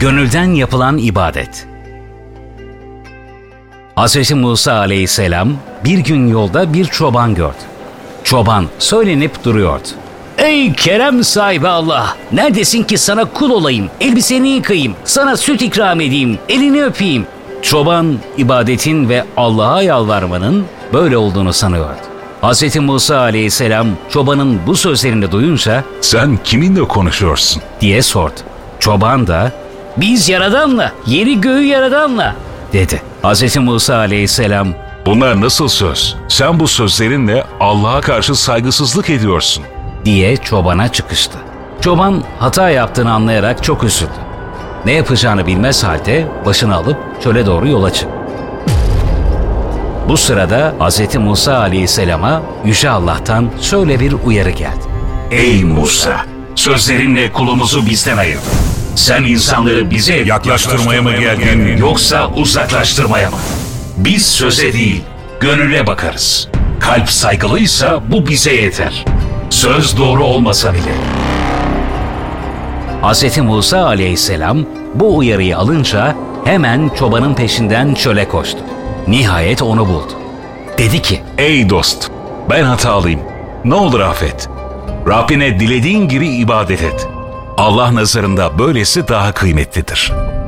Gönülden yapılan ibadet. Hz. Musa aleyhisselam bir gün yolda bir çoban gördü. Çoban söylenip duruyordu. Ey kerem sahibi Allah! Neredesin ki sana kul olayım, elbiseni yıkayayım, sana süt ikram edeyim, elini öpeyim. Çoban ibadetin ve Allah'a yalvarmanın böyle olduğunu sanıyordu. Hz. Musa aleyhisselam çobanın bu sözlerini duyunca Sen kiminle konuşuyorsun? diye sordu. Çoban da biz yaradanla, yeri göğü yaradanla dedi. Hz. Musa aleyhisselam Bunlar nasıl söz? Sen bu sözlerinle Allah'a karşı saygısızlık ediyorsun. diye çobana çıkıştı. Çoban hata yaptığını anlayarak çok üzüldü. Ne yapacağını bilmez halde başını alıp çöle doğru yola çıktı. Bu sırada Hz. Musa aleyhisselama Yüce Allah'tan şöyle bir uyarı geldi. Ey Musa! Sözlerinle kulumuzu bizden ayır. Sen insanları bize Yaklaştırmaya mı geldin? yoksa uzaklaştırmaya mı? Biz söze değil, gönüle bakarız. Kalp saygılıysa bu bize yeter. Söz doğru olmasa bile. Hz. Musa aleyhisselam bu uyarıyı alınca hemen çobanın peşinden çöle koştu. Nihayet onu buldu. Dedi ki, Ey dost, ben hatalıyım. Ne olur affet. Rabbine dilediğin gibi ibadet et. Allah nazarında böylesi daha kıymetlidir.''